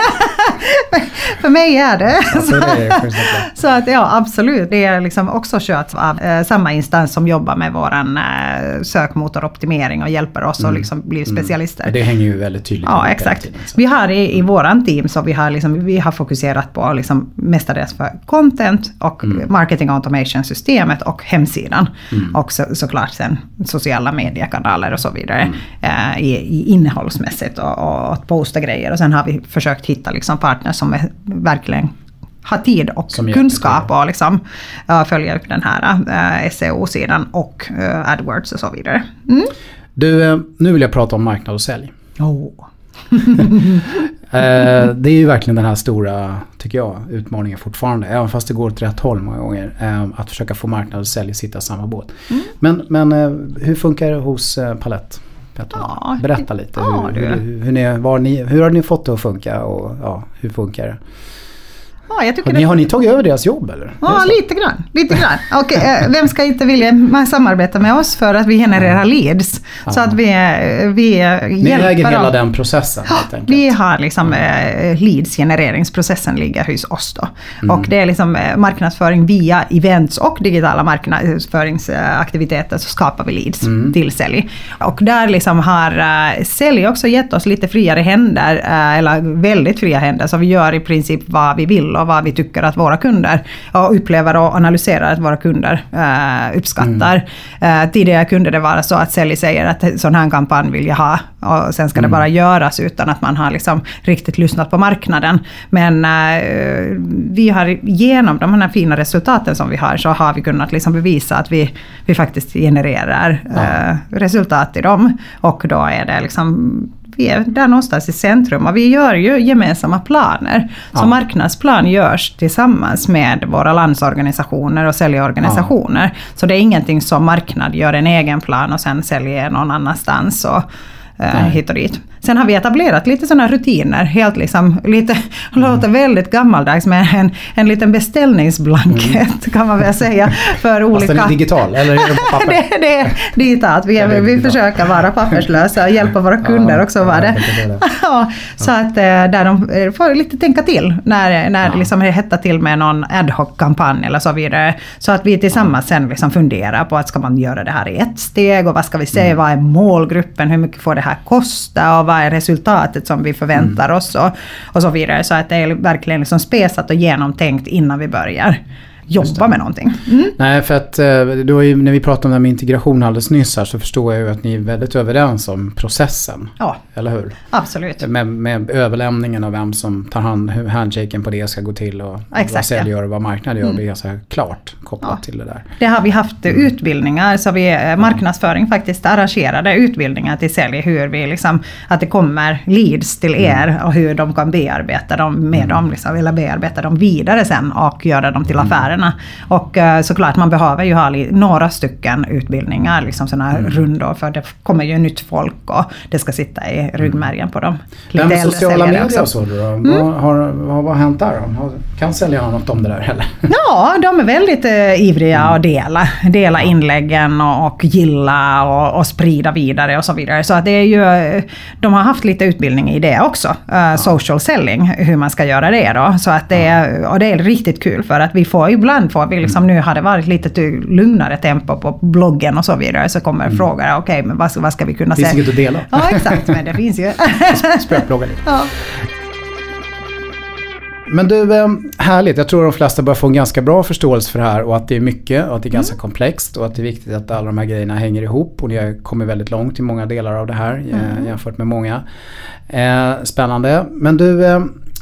för mig är det. Ja, så, det så att ja, absolut. Det är liksom också kört av eh, samma instans som jobbar med våran eh, sökmotoroptimering och hjälper oss mm. att liksom bli mm. specialister. Mm. Det hänger ju väldigt tydligt Ja, exakt. Tiden, vi har i, i våran team så vi har, liksom, vi har fokuserat på liksom mestadels för content och mm. marketing automation systemet och hemsidan. Mm. Och så, såklart sen sociala mediekanaler och så vidare. Mm. Eh, i, i innehållsmässigt och, och att posta grejer. Och sen har vi försökt hitta liksom partners som är verkligen har tid och kunskap och liksom, uh, följa upp den här uh, SEO-sidan och uh, AdWords och så vidare. Mm. Du, nu vill jag prata om marknad och sälj. Oh. Eh, det är ju verkligen den här stora, tycker jag, utmaningen fortfarande. Även fast det går åt rätt håll många gånger. Eh, att försöka få marknad och sälj sitta i samma båt. Mm. Men, men eh, hur funkar det hos Palett? Ja, Berätta lite. Ja, hur, hur, hur, ni, var ni, hur har ni fått det att funka och ja, hur funkar det? Ja, jag har, ni, har ni tagit över deras jobb eller? Ja, lite grann. Lite grann. Och, eh, vem ska inte vilja samarbeta med oss för att vi genererar leads? Aha. Så att vi, eh, vi Ni äger hela den processen ja, Vi har liksom eh, leads genereringsprocessen ligger hos oss då. Mm. Och det är liksom eh, marknadsföring via events och digitala marknadsföringsaktiviteter så skapar vi leads mm. till sälj. Och där liksom har uh, sälj också gett oss lite friare händer, uh, eller väldigt fria händer, så vi gör i princip vad vi vill och vad vi tycker att våra kunder och upplever och analyserar att våra kunder uh, uppskattar. Mm. Uh, tidigare kunde det vara så att sälj säger att sån här kampanj vill jag ha och sen ska mm. det bara göras utan att man har liksom riktigt lyssnat på marknaden. Men uh, vi har genom de här fina resultaten som vi har så har vi kunnat liksom bevisa att vi, vi faktiskt genererar ja. resultat i dem. Och då är det liksom vi är där någonstans i centrum och vi gör ju gemensamma planer. Så ja. marknadsplan görs tillsammans med våra landsorganisationer och säljorganisationer. Ja. Så det är ingenting som marknad gör en egen plan och sen säljer någon annanstans. Och, eh, hit och dit. Sen har vi etablerat lite sådana rutiner, helt liksom, lite, mm. låter väldigt gammaldags med en, en liten beställningsblankett mm. kan man väl säga. För olika... Fast den är digital, eller är det på papper? det, det är digitalt, vi, är, vi försöker vara papperslösa och hjälpa våra kunder ja, också vara det. ja, så att eh, där de eh, får lite tänka till när, när ja. liksom det hettar till med någon ad hoc-kampanj eller så vidare. Så att vi tillsammans sen liksom funderar på att ska man göra det här i ett steg och vad ska vi säga, mm. vad är målgruppen, hur mycket får det här kosta och vad är resultatet som vi förväntar mm. oss och, och så vidare. Så att det är verkligen liksom spesat och genomtänkt innan vi börjar. Jobba med någonting. Mm. Nej, för att då ju, när vi pratade om det här med integration alldeles nyss här så förstår jag ju att ni är väldigt överens om processen. Ja, eller hur? Absolut. Med, med överlämningen av vem som tar hand hur handshaken på det ska gå till och Exakt, vad sälj gör och vad marknad gör mm. blir ganska klart kopplat ja. till det där. Det har vi haft mm. utbildningar, så vi eh, marknadsföring faktiskt arrangerade utbildningar till sälj hur vi liksom, att det kommer leads till mm. er och hur de kan bearbeta dem med mm. dem, liksom, eller bearbeta dem vidare sen och göra dem till mm. Affärerna. Och uh, såklart man behöver ju ha några stycken utbildningar, liksom sådana här mm. rundor, för det kommer ju nytt folk och det ska sitta i ryggmärgen på dem. Lite med sociala medier och så då? Mm. Vad, har, vad, har hänt där då? Kan säljarna något om det där heller? Ja, de är väldigt uh, ivriga mm. att dela. Dela inläggen och, och gilla och, och, sprida vidare och så vidare. Så att det är ju, de har haft lite utbildning i det också. Uh, social selling, hur man ska göra det då. Så att det är, och det är riktigt kul för att vi får ibland får vi liksom, mm. nu har det varit lite lugnare tempo på bloggen och så vidare. Så kommer mm. frågor, okej okay, men vad, vad ska vi kunna säga? Det finns inget att dela. Ja exakt, men det finns ju. Spökblogga lite. Ja. Men du, eh, härligt. Jag tror de flesta börjar få en ganska bra förståelse för det här och att det är mycket och att det är ganska mm. komplext och att det är viktigt att alla de här grejerna hänger ihop och ni har kommit väldigt långt i många delar av det här eh, mm. jämfört med många. Eh, spännande. Men du,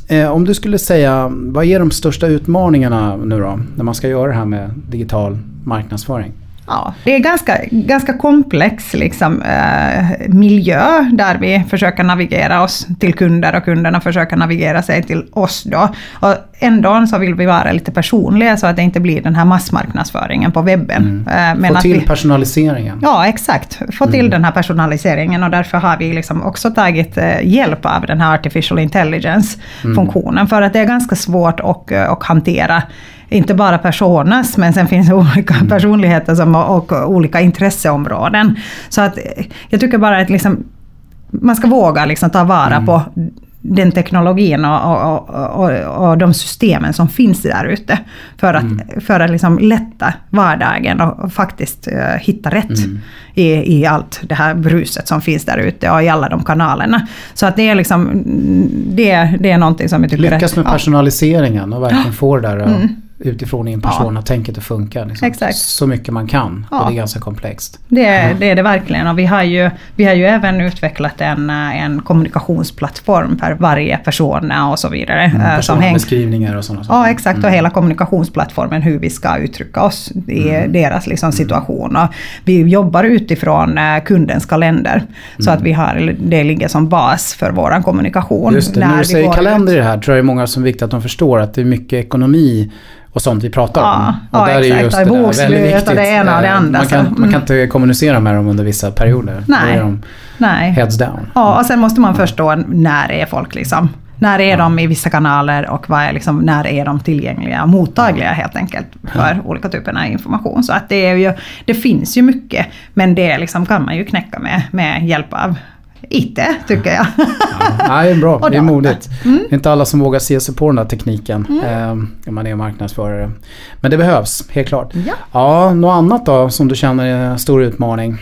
Eh, om du skulle säga, vad är de största utmaningarna nu då när man ska göra det här med digital marknadsföring? Ja, det är ganska, ganska komplex liksom, eh, miljö där vi försöker navigera oss till kunder och kunderna försöker navigera sig till oss. Då. Och ändå så vill vi vara lite personliga så att det inte blir den här massmarknadsföringen på webben. Mm. Eh, Få till vi, personaliseringen. Ja, exakt. Få till mm. den här personaliseringen och därför har vi liksom också tagit eh, hjälp av den här artificial intelligence-funktionen. Mm. För att det är ganska svårt att, eh, att hantera inte bara personas, men sen finns det olika mm. personligheter som, och, och olika intresseområden. Så att jag tycker bara att liksom, man ska våga liksom ta vara mm. på den teknologin och, och, och, och, de systemen som finns där ute. För att, mm. för att liksom lätta vardagen och faktiskt uh, hitta rätt mm. i, i allt det här bruset som finns där ute och i alla de kanalerna. Så att det är liksom, det, det är någonting som jag tycker... Lyckas med personaliseringen och verkligen få det där mm utifrån i en person ja. tänket att funka. Liksom. Exakt. Så mycket man kan ja. och det är ganska komplext. Det är, det är det verkligen och vi har ju, vi har ju även utvecklat en, en kommunikationsplattform för varje person och så vidare. Mm, eh, Personbeskrivningar och sådana saker. Ja exakt mm. och hela kommunikationsplattformen hur vi ska uttrycka oss i mm. deras liksom, mm. situation. Och vi jobbar utifrån eh, kundens kalender. Så att mm. vi har, det ligger som bas för vår kommunikation. Just det, när, du säger kalender i det här tror jag det är många som är viktigt att de förstår att det är mycket ekonomi och sånt vi pratar ja, om. Och ja, där exakt. Är just det Bokslut och det ena och det andra. Man kan, mm. man kan inte kommunicera med dem under vissa perioder. Nej. Då är de Nej. heads down. Ja, och sen måste man förstå när är folk liksom. När är ja. de i vissa kanaler och vad är liksom, när är de tillgängliga och mottagliga helt enkelt för olika typer av information. Så att det, är ju, det finns ju mycket, men det liksom kan man ju knäcka med, med hjälp av IT, tycker jag. Ja, det är bra. det är modigt. Mm. Det är inte alla som vågar se sig på den här tekniken mm. eh, man är marknadsförare. Men det behövs, helt klart. Ja. ja, något annat då som du känner är en stor utmaning?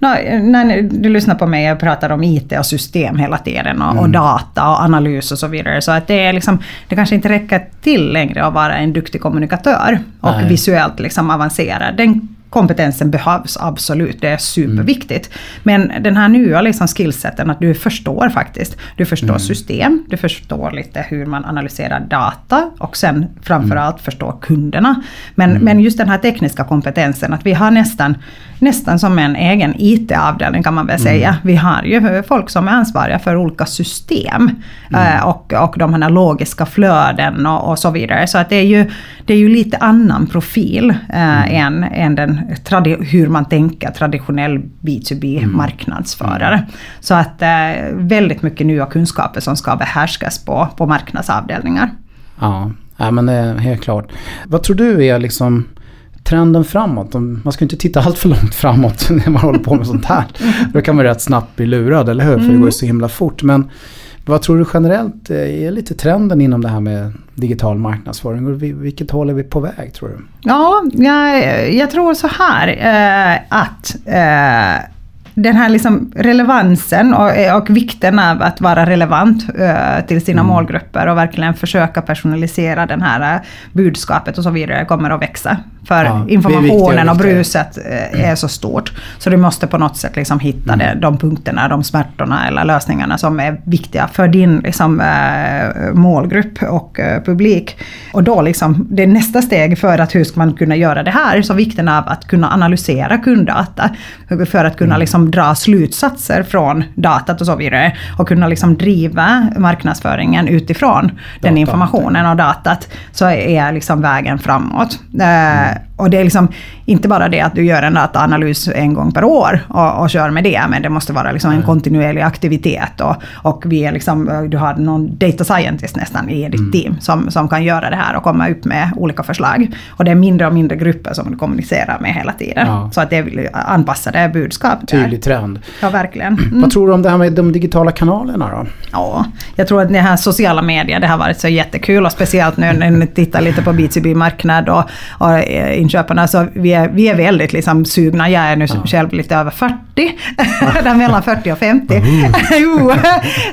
No, när du lyssnar på mig, jag pratar om IT och system hela tiden och, mm. och, data och analys och så vidare. Så att det, är liksom, det kanske inte räcker till längre att vara en duktig kommunikatör och Nej. visuellt liksom avancerad. Den kompetensen behövs absolut, det är superviktigt. Mm. Men den här nya liksom skillseten att du förstår faktiskt. Du förstår mm. system, du förstår lite hur man analyserar data och sen framförallt mm. förstår kunderna. Men, mm. men just den här tekniska kompetensen, att vi har nästan, nästan som en egen IT-avdelning kan man väl säga. Mm. Vi har ju folk som är ansvariga för olika system mm. eh, och, och de här logiska flöden och, och, så vidare. Så att det är ju, det är ju lite annan profil eh, än, än den hur man tänker traditionell B2B mm. Mm. Så att eh, väldigt mycket nya kunskaper som ska behärskas på, på marknadsavdelningar. Ja, ja men det är helt klart. Vad tror du är liksom trenden framåt? Man ska inte titta allt för långt framåt när man håller på med sånt här. Då kan man rätt snabbt bli lurad, eller hur? För det går ju så himla fort. Men vad tror du generellt är lite trenden inom det här med digital marknadsföring? Vilket håll är vi på väg tror du? Ja, jag, jag tror så här eh, att eh, den här liksom relevansen och, och vikten av att vara relevant uh, till sina mm. målgrupper och verkligen försöka personalisera den här uh, budskapet och så vidare kommer att växa. För ja, informationen och bruset uh, är så stort. Så du måste på något sätt liksom hitta mm. det, de punkterna, de smärtorna eller lösningarna som är viktiga för din liksom, målgrupp och publik. Och då liksom, det är nästa steg för att hur ska man kunna göra det här, så vikten av att kunna analysera kunddata. För att kunna mm. liksom dra slutsatser från datat och så vidare. Och kunna liksom driva marknadsföringen utifrån Data. den informationen och datat. Så är liksom vägen framåt. Mm. Och det är liksom inte bara det att du gör en dataanalys en gång per år och, och kör med det, men det måste vara liksom en kontinuerlig aktivitet. Och, och vi är liksom, du har någon data scientist nästan i ditt mm. team som, som kan göra det här och komma upp med olika förslag. Och det är mindre och mindre grupper som du kommunicerar med hela tiden. Ja. Så att det är anpassade budskap. Tydlig trend. Ja, verkligen. Mm. Vad tror du om det här med de digitala kanalerna då? Ja, jag tror att det här sociala medier, det har varit så jättekul och speciellt nu när ni tittar lite på B2B-marknad och, och eh, inköparna. Så vi är, vi är väldigt liksom sugna. Jag är nu ja. själv lite över 40. där mellan 40 och 50. Uh.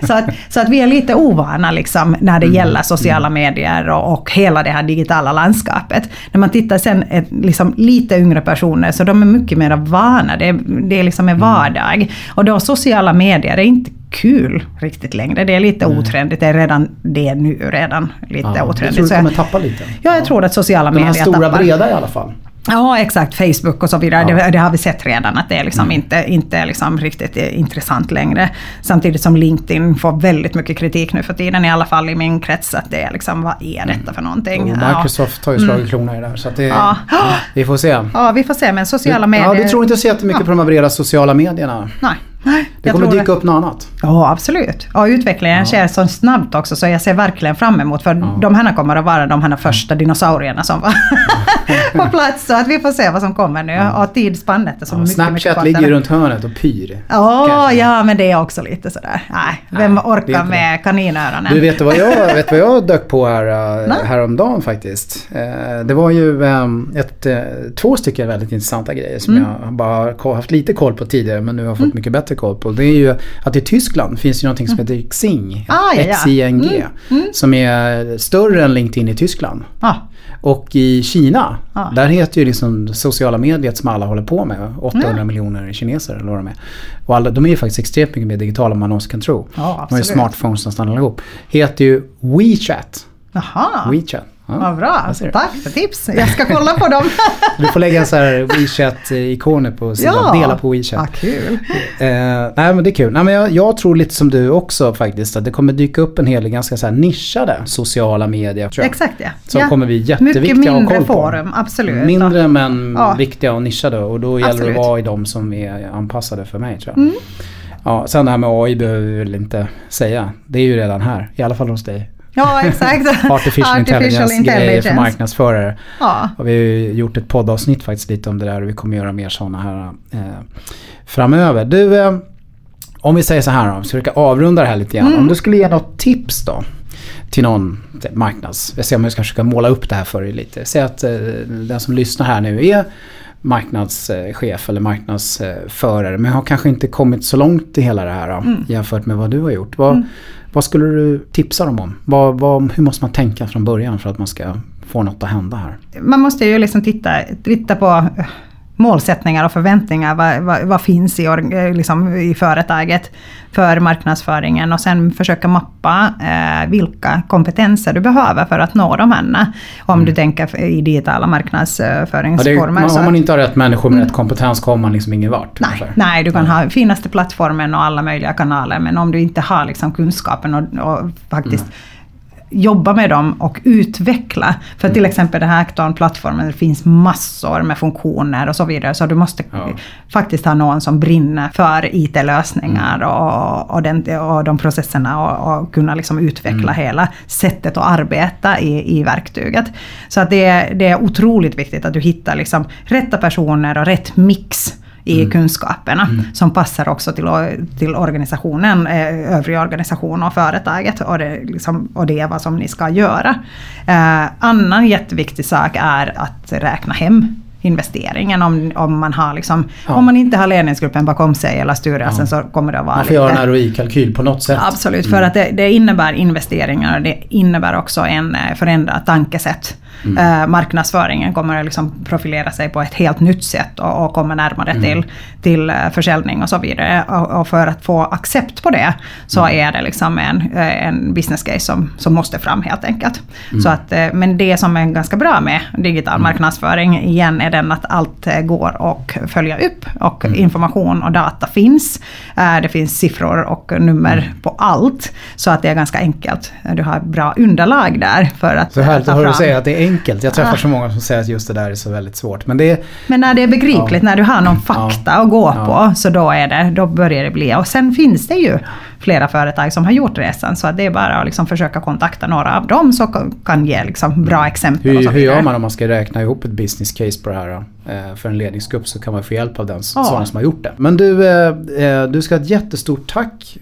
så, att, så att vi är lite ovana liksom när det mm. gäller sociala medier och, och hela det här digitala landskapet. När man tittar sen ett, liksom lite yngre personer så de är mycket mer vana. Det, det är liksom en mm. vardag. Och då sociala medier är inte kul riktigt längre. Det är lite mm. otrendigt. Det är redan det nu redan lite ja, otrendigt. Jag tror du kommer tappa lite? Ja, jag tror att sociala medier tappar. Den här stora breda i alla fall. Ja, exakt. Facebook och så vidare. Ja. Det, det, har vi sett redan att det är liksom mm. inte, inte liksom riktigt intressant längre. Samtidigt som LinkedIn får väldigt mycket kritik nu för tiden, i alla fall i min krets, att det är liksom, vad är detta för någonting? Och Microsoft har ju slagit mm. klorna i det där. Så det, ja. vi får se. Ja, vi får se. Men sociala medier... Ja, du tror inte så jättemycket ja. på de här breda sociala medierna? Nej. Det kommer dyka upp något annat. Ja, absolut. Och utvecklingen ja. sker så snabbt också så jag ser verkligen fram emot. För ja. de här kommer att vara de här första dinosaurierna som var på plats. Så att vi får se vad som kommer nu. Ja. Och tidsspannet är så ja, mycket, Snapchat mycket ligger runt hörnet och pyr. Oh, ja, men det är också lite sådär. Nej, vem Nej, orkar med kaninöronen? Du, vet vad jag, vet vad jag dök på här, äh, häromdagen faktiskt? Eh, det var ju ehm, ett, eh, två stycken väldigt intressanta grejer som mm. jag bara har haft lite koll på tidigare men nu har fått mm. mycket bättre koll på. Det är ju att i Tyskland finns ju någonting som mm. heter Xing. Ah, ja, ja. Mm. Mm. Som är större än LinkedIn i Tyskland. Ah. Och i Kina, ah. där heter ju liksom sociala mediet som alla håller på med 800 mm. miljoner kineser eller vad de är. Och alla, de är ju faktiskt extremt mycket mer digitala än man någonsin kan tro. Ja, de har ju smartphones nästan allihop. Heter ju WeChat. Aha. WeChat. Ja, Vad bra, tack för tips. Jag ska kolla på dem. du får lägga en sån här WeChat-ikoner på sidan, ja. dela på WeChat. Ah, kul. Eh, nej men det är kul. Nej, men jag, jag, tror lite som du också faktiskt att det kommer dyka upp en hel del ganska så här nischade sociala medier. Exakt ja. Som ja. kommer bli jätteviktiga att ha koll på. forum, absolut. Mindre men ja. viktiga och nischade och då gäller absolut. det att vara i de som är anpassade för mig tror jag. Mm. Ja, sen det här med AI behöver vi väl inte säga. Det är ju redan här, i alla fall hos dig. Ja, exakt. Artificial, Artificial intelligence-grejer för marknadsförare. Ja. Och vi har ju gjort ett poddavsnitt faktiskt lite om det där och vi kommer göra mer sådana här eh, framöver. Du, eh, om vi säger så här då, vi ska avrunda det här lite grann. Mm. Om du skulle ge något tips då till någon marknads... Jag ser om jag ska försöka måla upp det här för dig lite. Säg att eh, den som lyssnar här nu är marknadschef eller marknadsförare men har kanske inte kommit så långt i hela det här då, mm. jämfört med vad du har gjort. Vad, mm vad skulle du tipsa dem om? Vad, vad, hur måste man tänka från början för att man ska få något att hända här? Man måste ju liksom titta, titta på målsättningar och förväntningar. Vad, vad, vad finns i, liksom, i företaget för marknadsföringen och sen försöka mappa eh, vilka kompetenser du behöver för att nå de här. Om mm. du tänker i digitala marknadsföringsformer. Ja, om man inte har rätt människor med mm. rätt kompetens kommer man liksom ingen vart. Nej, nej du kan ha finaste plattformen och alla möjliga kanaler men om du inte har liksom kunskapen och, och faktiskt mm jobba med dem och utveckla. För till mm. exempel den här Acton-plattformen, det finns massor med funktioner och så vidare. Så du måste ja. faktiskt ha någon som brinner för IT-lösningar mm. och, och, den, och de processerna och, och kunna liksom utveckla mm. hela sättet att arbeta i, i verktyget. Så att det, det är otroligt viktigt att du hittar liksom rätta personer och rätt mix i mm. kunskaperna mm. som passar också till, till organisationen, eh, övriga organisation och företaget och det, liksom, och det är vad som ni ska göra. Eh, annan jätteviktig sak är att räkna hem investeringen om, om man har liksom, ja. om man inte har ledningsgruppen bakom sig eller styrelsen ja. så kommer det att vara Man får lite, göra en ROI-kalkyl på något sätt. Absolut, för mm. att det, det, innebär investeringar och det innebär också en eh, förändrad tankesätt. Mm. Uh, marknadsföringen kommer att liksom profilera sig på ett helt nytt sätt och, och kommer närmare mm. till, till uh, försäljning och så vidare. Och, och, för att få accept på det så mm. är det liksom en, en business case som, som måste fram helt enkelt. Mm. Så att, men det som är ganska bra med digital mm. marknadsföring igen är den att allt går att följa upp och mm. information och data finns. det finns siffror och nummer på allt. Så att det är ganska enkelt. Du har bra underlag där för att så härligt att höra dig säga att det är enkelt. Jag träffar ah. så många som säger att just det där är så väldigt svårt. Men, det, men när det är begripligt, ja. när du har någon fakta ja. att gå ja. på, så då, är det, då börjar det bli. Och sen finns det ju flera företag som har gjort resan. Så det är bara att liksom försöka kontakta några av dem som kan ge liksom bra exempel. Hur, hur gör man om man ska räkna ihop ett business case på det här? Eh, för en ledningsgrupp så kan man få hjälp av den ja. som har gjort det. Men du, eh, eh, du ska ha ett jättestort tack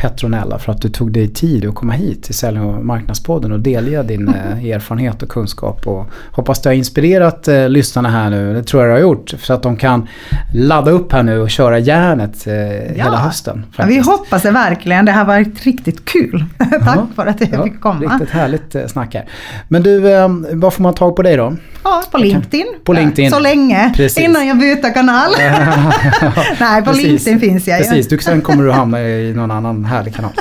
Petronella för att du tog dig tid att komma hit till Sälj och marknadspodden och delge din mm. erfarenhet och kunskap. Och hoppas det har inspirerat eh, lyssnarna här nu. Det tror jag det har gjort. Så att de kan ladda upp här nu och köra järnet eh, ja. hela hösten. Ja, vi hoppas det verkligen. Det har varit riktigt kul. Tack ja. för att jag fick komma. Riktigt härligt eh, snack här. Men du, eh, var får man tag på dig då? Ja, på LinkedIn. På LinkedIn. Så länge. Precis. Innan jag byter kanal. Nej, på Precis. LinkedIn finns jag Precis, du, sen kommer du hamna i någon annan härlig kanal.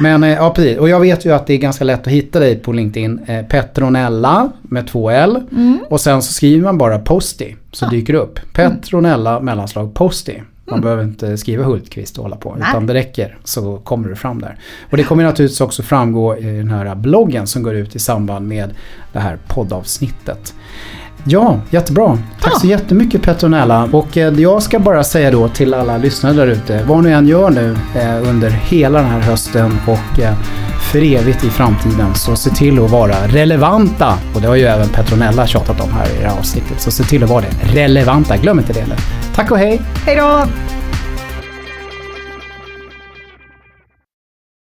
Men eh, ja, precis. Och jag vet ju att det är ganska lätt att hitta dig på LinkedIn. Eh, Petronella med två L. Mm. Och sen så skriver man bara Posti. Så ja. dyker det upp. Petronella mm. mellanslag Posti. Man mm. behöver inte skriva Hultqvist och hålla på. Nej. Utan det räcker så kommer det fram där. Och det kommer naturligtvis också framgå i den här bloggen som går ut i samband med det här poddavsnittet. Ja, jättebra. Tack ja. så jättemycket Petronella. Och eh, jag ska bara säga då till alla lyssnare där ute, vad ni än gör nu eh, under hela den här hösten och eh, för evigt i framtiden, så se till att vara relevanta. Och det har ju även Petronella tjatat om här i det här avsnittet. Så se till att vara det. Relevanta, glöm inte det. Tack och hej! Hej då!